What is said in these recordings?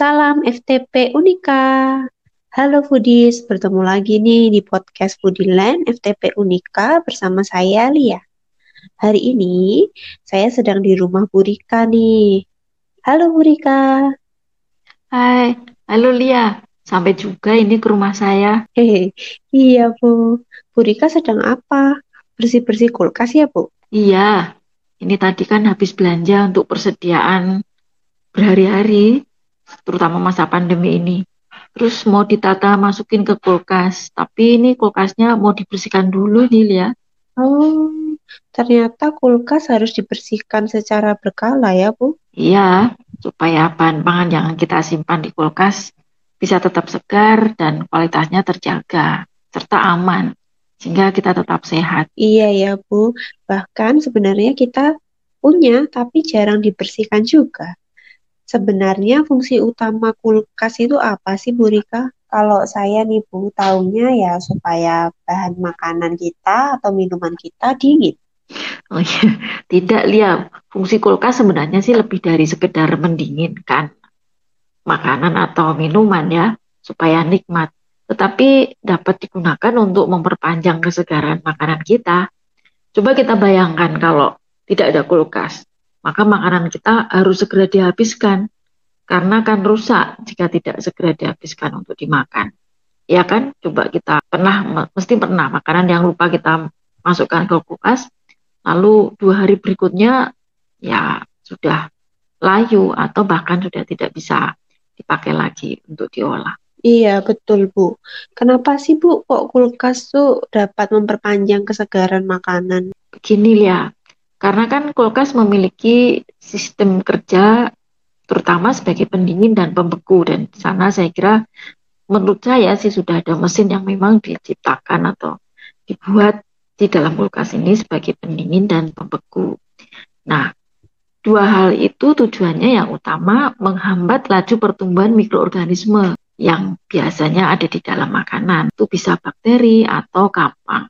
Salam FTP Unika. Halo Foodies, bertemu lagi nih di podcast Foodieland FTP Unika bersama saya Lia. Hari ini saya sedang di rumah Burika nih. Halo Burika. Hai, halo Lia. Sampai juga ini ke rumah saya. Hehe, iya Bu. Burika sedang apa? Bersih-bersih kulkas ya Bu? Iya, ini tadi kan habis belanja untuk persediaan berhari-hari, terutama masa pandemi ini. Terus mau ditata masukin ke kulkas, tapi ini kulkasnya mau dibersihkan dulu nih ya. Oh, ternyata kulkas harus dibersihkan secara berkala ya Bu? Iya, supaya bahan pangan yang kita simpan di kulkas bisa tetap segar dan kualitasnya terjaga serta aman sehingga kita tetap sehat. Iya ya Bu, bahkan sebenarnya kita punya tapi jarang dibersihkan juga. Sebenarnya fungsi utama kulkas itu apa sih Bu Rika? Kalau saya nih Bu, taunya ya supaya bahan makanan kita atau minuman kita dingin. Oh iya, tidak lihat fungsi kulkas sebenarnya sih lebih dari sekedar mendinginkan makanan atau minuman ya supaya nikmat. Tetapi dapat digunakan untuk memperpanjang kesegaran makanan kita. Coba kita bayangkan kalau tidak ada kulkas maka makanan kita harus segera dihabiskan karena akan rusak jika tidak segera dihabiskan untuk dimakan. Ya kan? Coba kita pernah mesti pernah makanan yang lupa kita masukkan ke kulkas lalu dua hari berikutnya ya sudah layu atau bahkan sudah tidak bisa dipakai lagi untuk diolah. Iya, betul Bu. Kenapa sih Bu kok kulkas tuh dapat memperpanjang kesegaran makanan? Begini ya, karena kan kulkas memiliki sistem kerja terutama sebagai pendingin dan pembeku dan di sana saya kira menurut saya sih sudah ada mesin yang memang diciptakan atau dibuat di dalam kulkas ini sebagai pendingin dan pembeku. Nah, dua hal itu tujuannya yang utama menghambat laju pertumbuhan mikroorganisme yang biasanya ada di dalam makanan. Itu bisa bakteri atau kapang.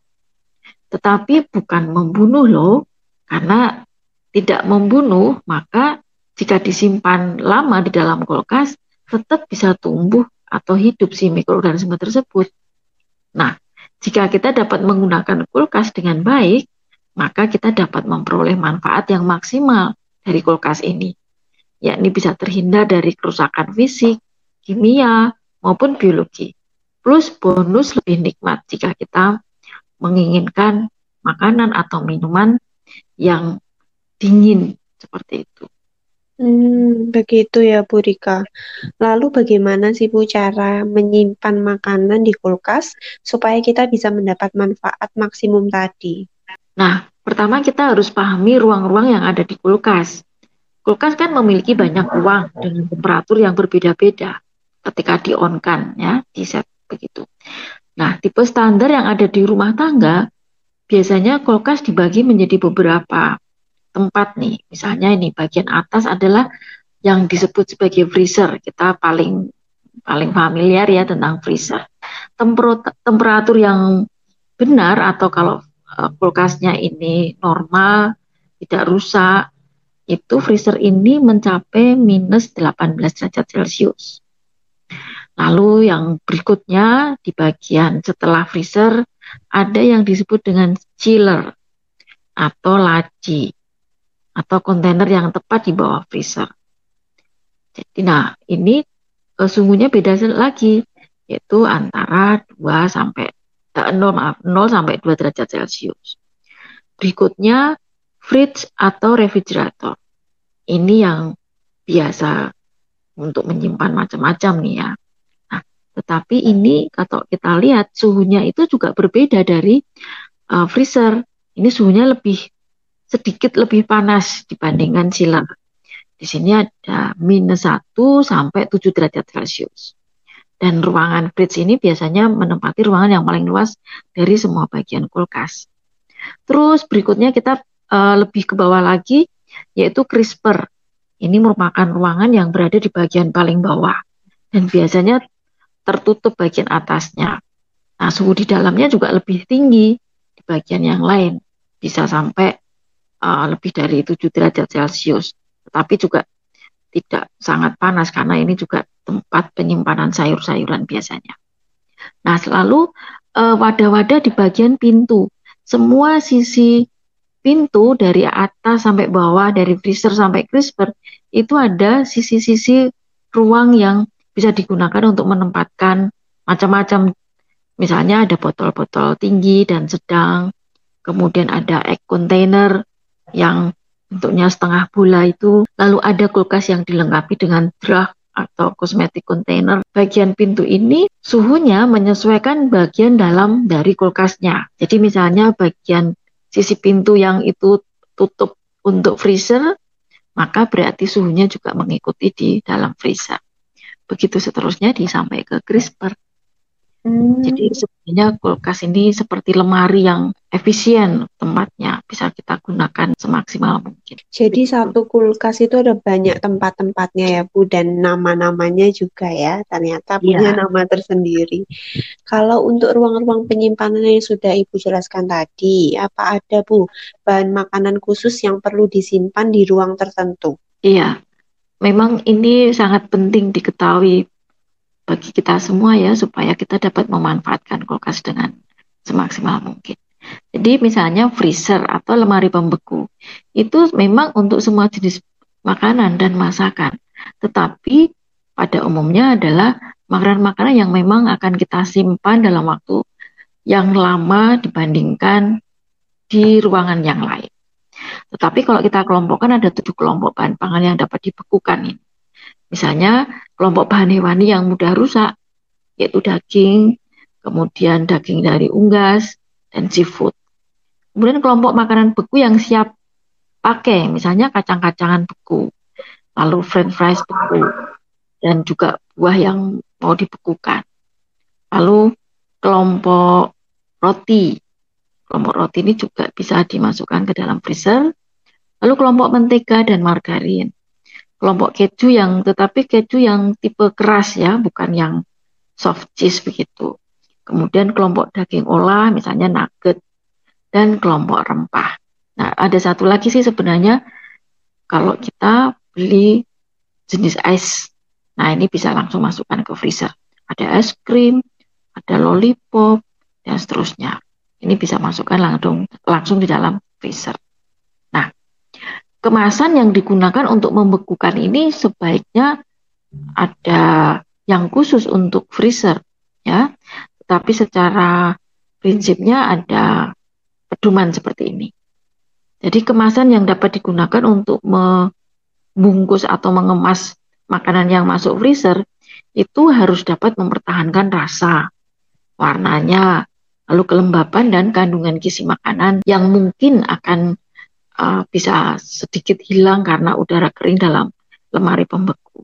Tetapi bukan membunuh loh, karena tidak membunuh, maka jika disimpan lama di dalam kulkas, tetap bisa tumbuh atau hidup si mikroorganisme tersebut. Nah, jika kita dapat menggunakan kulkas dengan baik, maka kita dapat memperoleh manfaat yang maksimal dari kulkas ini, yakni bisa terhindar dari kerusakan fisik, kimia, maupun biologi. Plus bonus lebih nikmat jika kita menginginkan makanan atau minuman yang dingin seperti itu. Hmm, begitu ya Bu Rika. Lalu bagaimana sih Bu cara menyimpan makanan di kulkas supaya kita bisa mendapat manfaat maksimum tadi? Nah, pertama kita harus pahami ruang-ruang yang ada di kulkas. Kulkas kan memiliki banyak ruang dengan temperatur yang berbeda-beda ketika di-on-kan ya, di set begitu. Nah, tipe standar yang ada di rumah tangga biasanya kulkas dibagi menjadi beberapa tempat nih. Misalnya ini bagian atas adalah yang disebut sebagai freezer. Kita paling paling familiar ya tentang freezer. Temperatur yang benar atau kalau uh, kulkasnya ini normal, tidak rusak, itu freezer ini mencapai minus 18 derajat Celcius. Lalu yang berikutnya di bagian setelah freezer ada yang disebut dengan chiller atau laci atau kontainer yang tepat di bawah freezer. Jadi nah, ini sesungguhnya beda lagi yaitu antara 2 sampai 0 eh, maaf 0 sampai 2 derajat Celcius. Berikutnya fridge atau refrigerator. Ini yang biasa untuk menyimpan macam-macam nih ya. Tetapi ini kalau kita lihat suhunya itu juga berbeda dari uh, freezer. Ini suhunya lebih sedikit lebih panas dibandingkan chiller. Di sini ada minus 1 sampai 7 derajat Celcius. Dan ruangan fridge ini biasanya menempati ruangan yang paling luas dari semua bagian kulkas. Terus berikutnya kita uh, lebih ke bawah lagi yaitu crisper. Ini merupakan ruangan yang berada di bagian paling bawah dan biasanya tertutup bagian atasnya. Nah, suhu di dalamnya juga lebih tinggi di bagian yang lain, bisa sampai uh, lebih dari 7 derajat Celcius. Tetapi juga tidak sangat panas karena ini juga tempat penyimpanan sayur-sayuran biasanya. Nah, selalu uh, wadah-wadah di bagian pintu. Semua sisi pintu dari atas sampai bawah, dari freezer sampai crisper, itu ada sisi-sisi ruang yang bisa digunakan untuk menempatkan macam-macam. Misalnya ada botol-botol tinggi dan sedang, kemudian ada egg container yang bentuknya setengah bola itu, lalu ada kulkas yang dilengkapi dengan drag atau kosmetik container. Bagian pintu ini suhunya menyesuaikan bagian dalam dari kulkasnya. Jadi misalnya bagian sisi pintu yang itu tutup untuk freezer, maka berarti suhunya juga mengikuti di dalam freezer. Begitu seterusnya disampai ke crisper. Hmm. Jadi sebenarnya kulkas ini seperti lemari yang efisien tempatnya bisa kita gunakan semaksimal mungkin. Jadi satu kulkas itu ada banyak tempat-tempatnya ya Bu dan nama-namanya juga ya ternyata punya ya. nama tersendiri. Kalau untuk ruang-ruang penyimpanan yang sudah Ibu jelaskan tadi, apa ada Bu bahan makanan khusus yang perlu disimpan di ruang tertentu? Iya, memang ini sangat penting diketahui bagi kita semua ya supaya kita dapat memanfaatkan kulkas dengan semaksimal mungkin. Jadi misalnya freezer atau lemari pembeku itu memang untuk semua jenis makanan dan masakan. Tetapi pada umumnya adalah makanan-makanan yang memang akan kita simpan dalam waktu yang lama dibandingkan di ruangan yang lain. Tetapi kalau kita kelompokkan ada tujuh kelompok bahan pangan yang dapat dibekukan ini. Misalnya kelompok bahan hewani yang mudah rusak, yaitu daging, kemudian daging dari unggas, dan seafood. Kemudian kelompok makanan beku yang siap pakai, misalnya kacang-kacangan beku, lalu french fries beku, dan juga buah yang mau dibekukan. Lalu kelompok roti. Kelompok roti ini juga bisa dimasukkan ke dalam freezer. Lalu kelompok mentega dan margarin kelompok keju yang tetapi keju yang tipe keras ya, bukan yang soft cheese begitu. Kemudian kelompok daging olah misalnya nugget dan kelompok rempah. Nah, ada satu lagi sih sebenarnya kalau kita beli jenis es. Nah, ini bisa langsung masukkan ke freezer. Ada es krim, ada lollipop dan seterusnya. Ini bisa masukkan langsung langsung di dalam freezer. Kemasan yang digunakan untuk membekukan ini sebaiknya ada yang khusus untuk freezer ya. Tapi secara prinsipnya ada pedoman seperti ini. Jadi kemasan yang dapat digunakan untuk membungkus atau mengemas makanan yang masuk freezer itu harus dapat mempertahankan rasa warnanya lalu kelembapan dan kandungan gizi makanan yang mungkin akan uh, bisa sedikit hilang karena udara kering dalam lemari pembeku.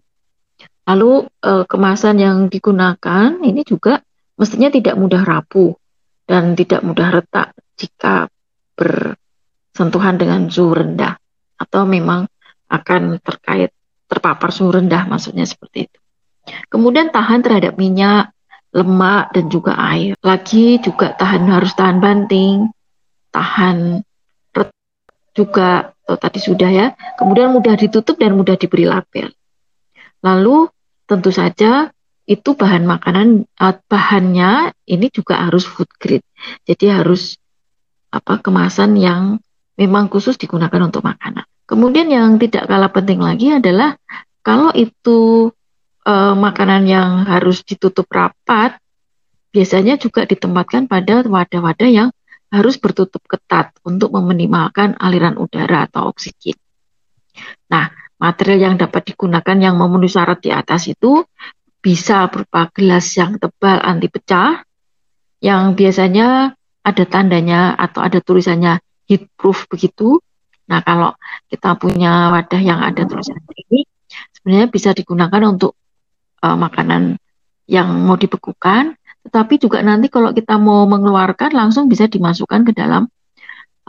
Lalu uh, kemasan yang digunakan ini juga mestinya tidak mudah rapuh dan tidak mudah retak jika bersentuhan dengan suhu rendah atau memang akan terkait terpapar suhu rendah maksudnya seperti itu. Kemudian tahan terhadap minyak, lemak dan juga air. Lagi juga tahan harus tahan banting, tahan juga oh, tadi sudah ya. Kemudian mudah ditutup dan mudah diberi label. Lalu tentu saja itu bahan makanan uh, bahannya ini juga harus food grade. Jadi harus apa kemasan yang memang khusus digunakan untuk makanan. Kemudian yang tidak kalah penting lagi adalah kalau itu uh, makanan yang harus ditutup rapat, biasanya juga ditempatkan pada wadah-wadah yang harus bertutup ketat untuk meminimalkan aliran udara atau oksigen. Nah, material yang dapat digunakan yang memenuhi syarat di atas itu bisa berupa gelas yang tebal anti pecah, yang biasanya ada tandanya atau ada tulisannya heat proof begitu. Nah, kalau kita punya wadah yang ada tulisan ini, sebenarnya bisa digunakan untuk uh, makanan yang mau dibekukan tetapi juga nanti kalau kita mau mengeluarkan langsung bisa dimasukkan ke dalam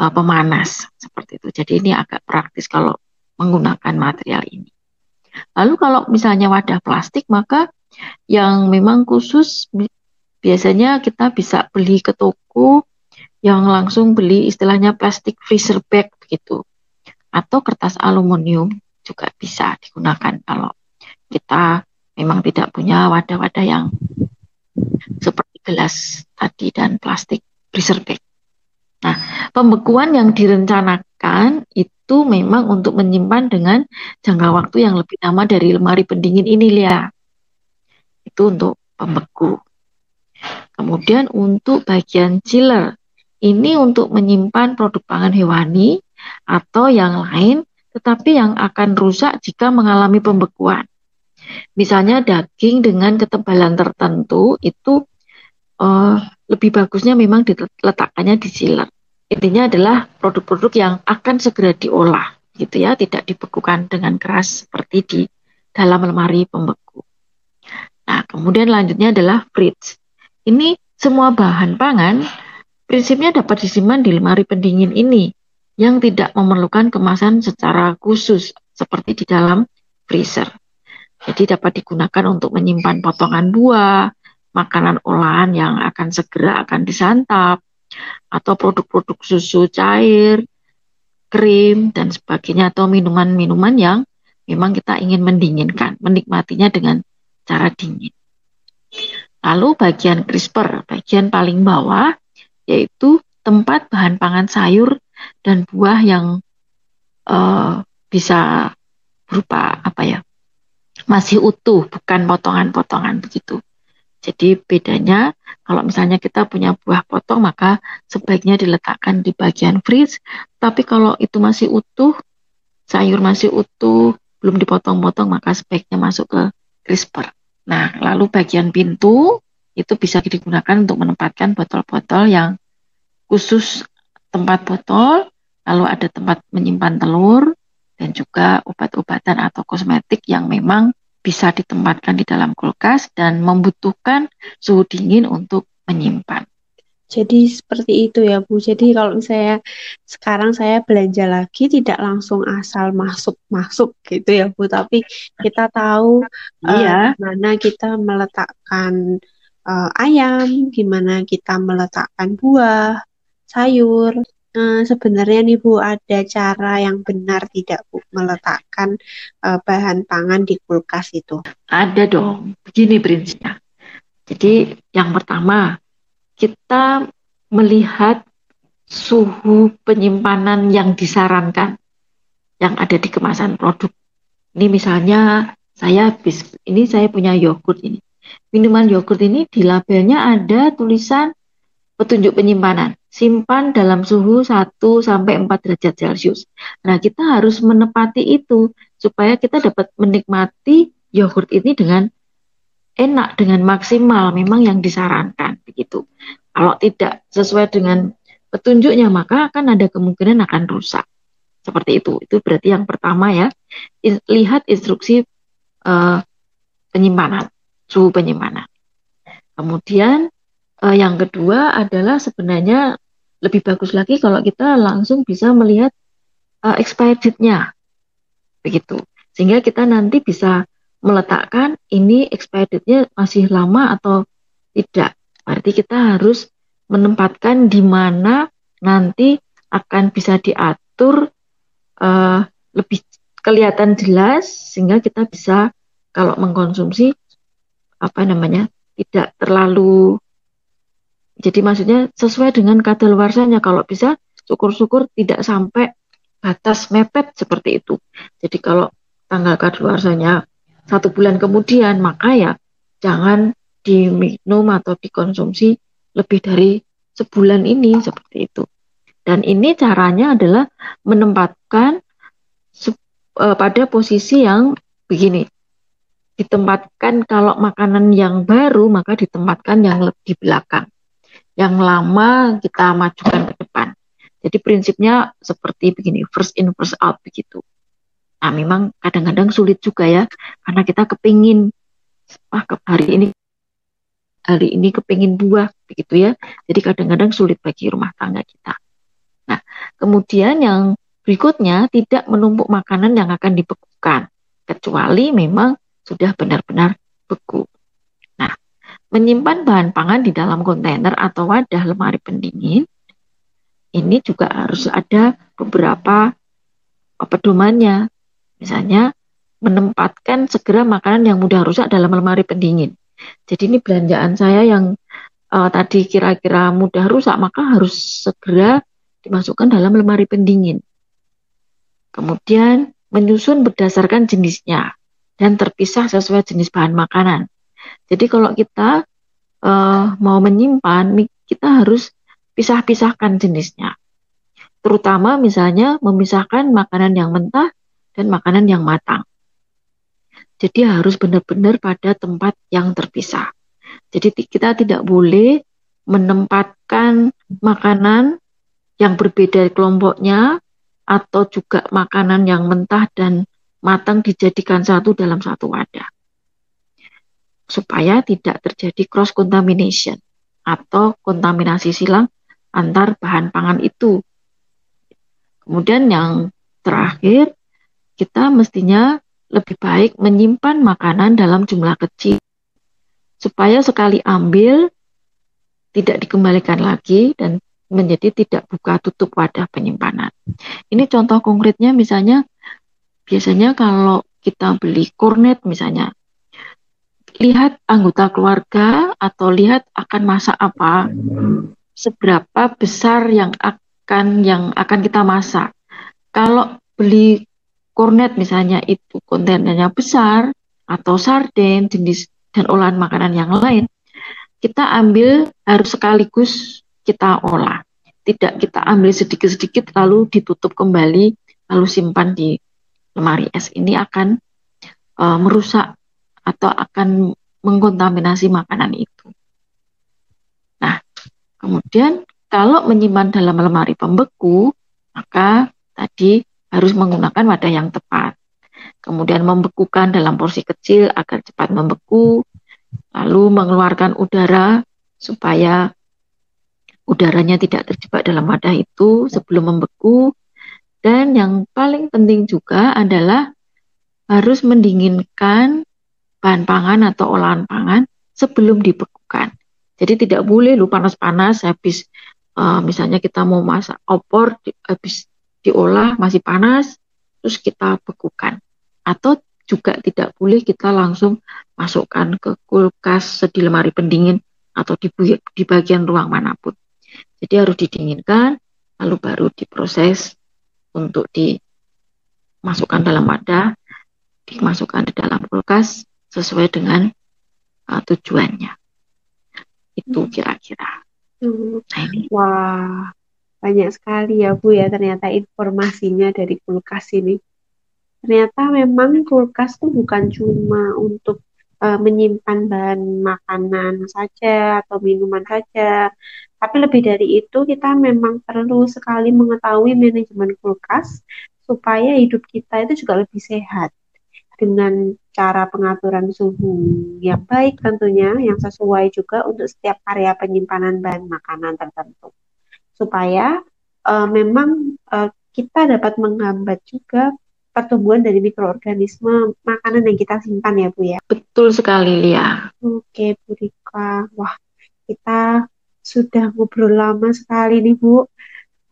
uh, pemanas seperti itu. Jadi ini agak praktis kalau menggunakan material ini. Lalu kalau misalnya wadah plastik maka yang memang khusus biasanya kita bisa beli ke toko yang langsung beli istilahnya plastik freezer bag begitu atau kertas aluminium juga bisa digunakan kalau kita memang tidak punya wadah-wadah yang seperti gelas tadi dan plastik freezer bag. Nah, pembekuan yang direncanakan itu memang untuk menyimpan dengan jangka waktu yang lebih lama dari lemari pendingin ini, Lia. Itu untuk pembeku. Kemudian untuk bagian chiller, ini untuk menyimpan produk pangan hewani atau yang lain, tetapi yang akan rusak jika mengalami pembekuan. Misalnya daging dengan ketebalan tertentu itu uh, lebih bagusnya memang diletakkannya di chiller. Intinya adalah produk-produk yang akan segera diolah, gitu ya, tidak dibekukan dengan keras seperti di dalam lemari pembeku. Nah, kemudian lanjutnya adalah fridge. Ini semua bahan pangan prinsipnya dapat disimpan di lemari pendingin ini yang tidak memerlukan kemasan secara khusus seperti di dalam freezer. Jadi dapat digunakan untuk menyimpan potongan buah, makanan olahan yang akan segera akan disantap, atau produk-produk susu cair, krim, dan sebagainya, atau minuman-minuman yang memang kita ingin mendinginkan, menikmatinya dengan cara dingin. Lalu bagian crisper, bagian paling bawah, yaitu tempat bahan pangan sayur dan buah yang uh, bisa berupa apa ya masih utuh bukan potongan-potongan begitu. Jadi bedanya kalau misalnya kita punya buah potong maka sebaiknya diletakkan di bagian fridge tapi kalau itu masih utuh sayur masih utuh belum dipotong-potong maka sebaiknya masuk ke crisper. Nah, lalu bagian pintu itu bisa digunakan untuk menempatkan botol-botol yang khusus tempat botol, lalu ada tempat menyimpan telur, dan juga obat-obatan atau kosmetik yang memang bisa ditempatkan di dalam kulkas dan membutuhkan suhu dingin untuk menyimpan. Jadi seperti itu ya Bu. Jadi kalau misalnya sekarang saya belanja lagi tidak langsung asal masuk-masuk gitu ya Bu, tapi kita tahu iya. uh, mana kita meletakkan uh, ayam, gimana kita meletakkan buah, sayur. Uh, sebenarnya nih Bu ada cara yang benar tidak Bu meletakkan uh, bahan pangan di kulkas itu? Ada dong. Begini prinsipnya. Jadi yang pertama kita melihat suhu penyimpanan yang disarankan yang ada di kemasan produk. Ini misalnya saya habis ini saya punya yogurt ini. Minuman yogurt ini di labelnya ada tulisan petunjuk penyimpanan. Simpan dalam suhu 1 sampai 4 derajat Celcius. Nah, kita harus menepati itu supaya kita dapat menikmati yogurt ini dengan enak dengan maksimal memang yang disarankan begitu. Kalau tidak sesuai dengan petunjuknya maka akan ada kemungkinan akan rusak. Seperti itu. Itu berarti yang pertama ya. Lihat instruksi uh, penyimpanan, suhu penyimpanan. Kemudian uh, yang kedua adalah sebenarnya lebih bagus lagi kalau kita langsung bisa melihat uh, expired date-nya. Begitu. Sehingga kita nanti bisa meletakkan ini expired nya masih lama atau tidak. Berarti kita harus menempatkan di mana nanti akan bisa diatur uh, lebih kelihatan jelas sehingga kita bisa kalau mengkonsumsi apa namanya tidak terlalu jadi maksudnya sesuai dengan kadaluarsanya kalau bisa syukur-syukur tidak sampai batas mepet seperti itu. Jadi kalau tanggal kadaluarsanya satu bulan kemudian, maka ya jangan diminum atau dikonsumsi lebih dari sebulan ini seperti itu. Dan ini caranya adalah menempatkan uh, pada posisi yang begini. Ditempatkan kalau makanan yang baru maka ditempatkan yang lebih belakang. Yang lama kita majukan ke depan. Jadi prinsipnya seperti begini, first in first out begitu. Nah, memang kadang-kadang sulit juga ya, karena kita kepingin, wah hari ini hari ini kepingin buah, begitu ya. Jadi kadang-kadang sulit bagi rumah tangga kita. Nah, kemudian yang berikutnya tidak menumpuk makanan yang akan dibekukan, kecuali memang sudah benar-benar menyimpan bahan pangan di dalam kontainer atau wadah lemari pendingin, ini juga harus ada beberapa pedomannya Misalnya menempatkan segera makanan yang mudah rusak dalam lemari pendingin. Jadi ini belanjaan saya yang uh, tadi kira-kira mudah rusak, maka harus segera dimasukkan dalam lemari pendingin. Kemudian menyusun berdasarkan jenisnya dan terpisah sesuai jenis bahan makanan. Jadi kalau kita uh, mau menyimpan, kita harus pisah-pisahkan jenisnya. Terutama misalnya memisahkan makanan yang mentah dan makanan yang matang. Jadi harus benar-benar pada tempat yang terpisah. Jadi kita tidak boleh menempatkan makanan yang berbeda kelompoknya atau juga makanan yang mentah dan matang dijadikan satu dalam satu wadah. Supaya tidak terjadi cross contamination atau kontaminasi silang antar bahan pangan itu. Kemudian yang terakhir, kita mestinya lebih baik menyimpan makanan dalam jumlah kecil supaya sekali ambil tidak dikembalikan lagi dan menjadi tidak buka tutup wadah penyimpanan. Ini contoh konkretnya misalnya biasanya kalau kita beli kornet misalnya lihat anggota keluarga atau lihat akan masak apa seberapa besar yang akan yang akan kita masak. Kalau beli kornet misalnya itu kontennya besar atau sarden jenis dan olahan makanan yang lain, kita ambil harus sekaligus kita olah. Tidak kita ambil sedikit-sedikit lalu ditutup kembali lalu simpan di lemari es. Ini akan uh, merusak atau akan mengkontaminasi makanan itu. Nah, kemudian kalau menyimpan dalam lemari pembeku, maka tadi harus menggunakan wadah yang tepat. Kemudian membekukan dalam porsi kecil agar cepat membeku, lalu mengeluarkan udara supaya udaranya tidak terjebak dalam wadah itu sebelum membeku. Dan yang paling penting juga adalah harus mendinginkan bahan pangan atau olahan pangan sebelum dibekukan. Jadi tidak boleh lu panas-panas habis uh, misalnya kita mau masak opor habis diolah masih panas, terus kita bekukan. Atau juga tidak boleh kita langsung masukkan ke kulkas di lemari pendingin atau di, di bagian ruang mana pun. Jadi harus didinginkan, lalu baru diproses untuk dimasukkan dalam wadah, dimasukkan di dalam kulkas sesuai dengan uh, tujuannya. Itu kira-kira. Hmm. Nah, Wah, banyak sekali ya Bu ya ternyata informasinya dari kulkas ini. Ternyata memang kulkas itu bukan cuma untuk uh, menyimpan bahan makanan saja atau minuman saja, tapi lebih dari itu kita memang perlu sekali mengetahui manajemen kulkas supaya hidup kita itu juga lebih sehat dengan cara pengaturan suhu yang baik tentunya yang sesuai juga untuk setiap area penyimpanan bahan makanan tertentu supaya uh, memang uh, kita dapat menghambat juga pertumbuhan dari mikroorganisme makanan yang kita simpan ya Bu ya. Betul sekali Lia. Oke Bu Rika, wah kita sudah ngobrol lama sekali nih Bu.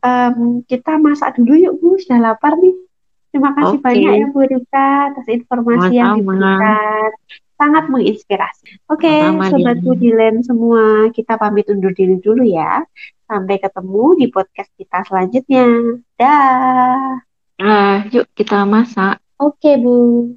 Um, kita masak dulu yuk Bu, sudah lapar nih. Terima kasih okay. banyak ya Bu Rika atas informasi Sama-sama. yang diberikan sangat menginspirasi. Oke, okay, sobat Budilen semua, kita pamit undur diri dulu ya. Sampai ketemu di podcast kita selanjutnya. Dah. Ah, yuk kita masak. Oke, okay, Bu.